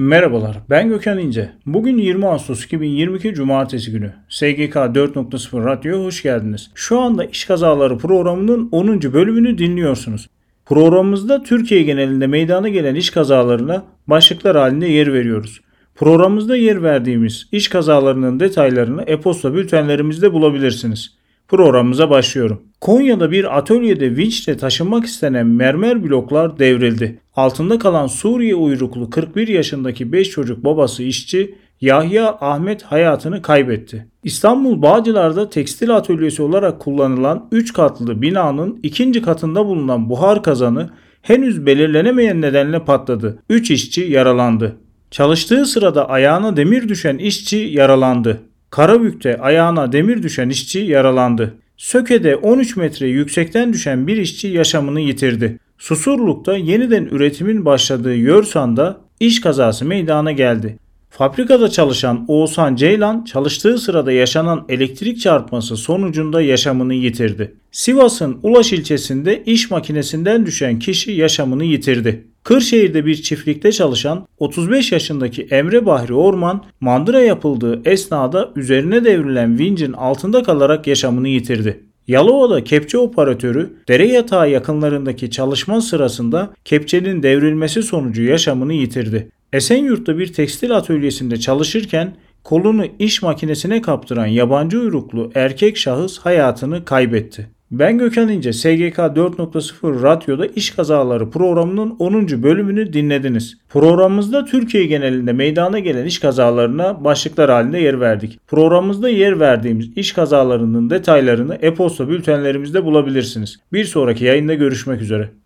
Merhabalar, ben Gökhan İnce. Bugün 20 Ağustos 2022 Cumartesi günü. SGK 4.0 Radyo'ya hoş geldiniz. Şu anda İş Kazaları programının 10. bölümünü dinliyorsunuz. Programımızda Türkiye genelinde meydana gelen iş kazalarına başlıklar halinde yer veriyoruz. Programımızda yer verdiğimiz iş kazalarının detaylarını e-posta bültenlerimizde bulabilirsiniz. Programımıza başlıyorum. Konya'da bir atölyede vinçle taşınmak istenen mermer bloklar devrildi. Altında kalan Suriye uyruklu 41 yaşındaki 5 çocuk babası işçi Yahya Ahmet hayatını kaybetti. İstanbul Bağcılar'da tekstil atölyesi olarak kullanılan 3 katlı binanın ikinci katında bulunan buhar kazanı henüz belirlenemeyen nedenle patladı. 3 işçi yaralandı. Çalıştığı sırada ayağına demir düşen işçi yaralandı. Karabük'te ayağına demir düşen işçi yaralandı. Söke'de 13 metre yüksekten düşen bir işçi yaşamını yitirdi. Susurluk'ta yeniden üretimin başladığı Yörsan'da iş kazası meydana geldi. Fabrikada çalışan Oğuzhan Ceylan çalıştığı sırada yaşanan elektrik çarpması sonucunda yaşamını yitirdi. Sivas'ın Ulaş ilçesinde iş makinesinden düşen kişi yaşamını yitirdi. Kırşehir'de bir çiftlikte çalışan 35 yaşındaki Emre Bahri Orman mandıra yapıldığı esnada üzerine devrilen vincin altında kalarak yaşamını yitirdi. Yalova'da kepçe operatörü dere yatağı yakınlarındaki çalışma sırasında kepçenin devrilmesi sonucu yaşamını yitirdi. Esenyurt'ta bir tekstil atölyesinde çalışırken kolunu iş makinesine kaptıran yabancı uyruklu erkek şahıs hayatını kaybetti. Ben Gökhan İnce, SGK 4.0 Radyo'da İş Kazaları programının 10. bölümünü dinlediniz. Programımızda Türkiye genelinde meydana gelen iş kazalarına başlıklar halinde yer verdik. Programımızda yer verdiğimiz iş kazalarının detaylarını e-posta bültenlerimizde bulabilirsiniz. Bir sonraki yayında görüşmek üzere.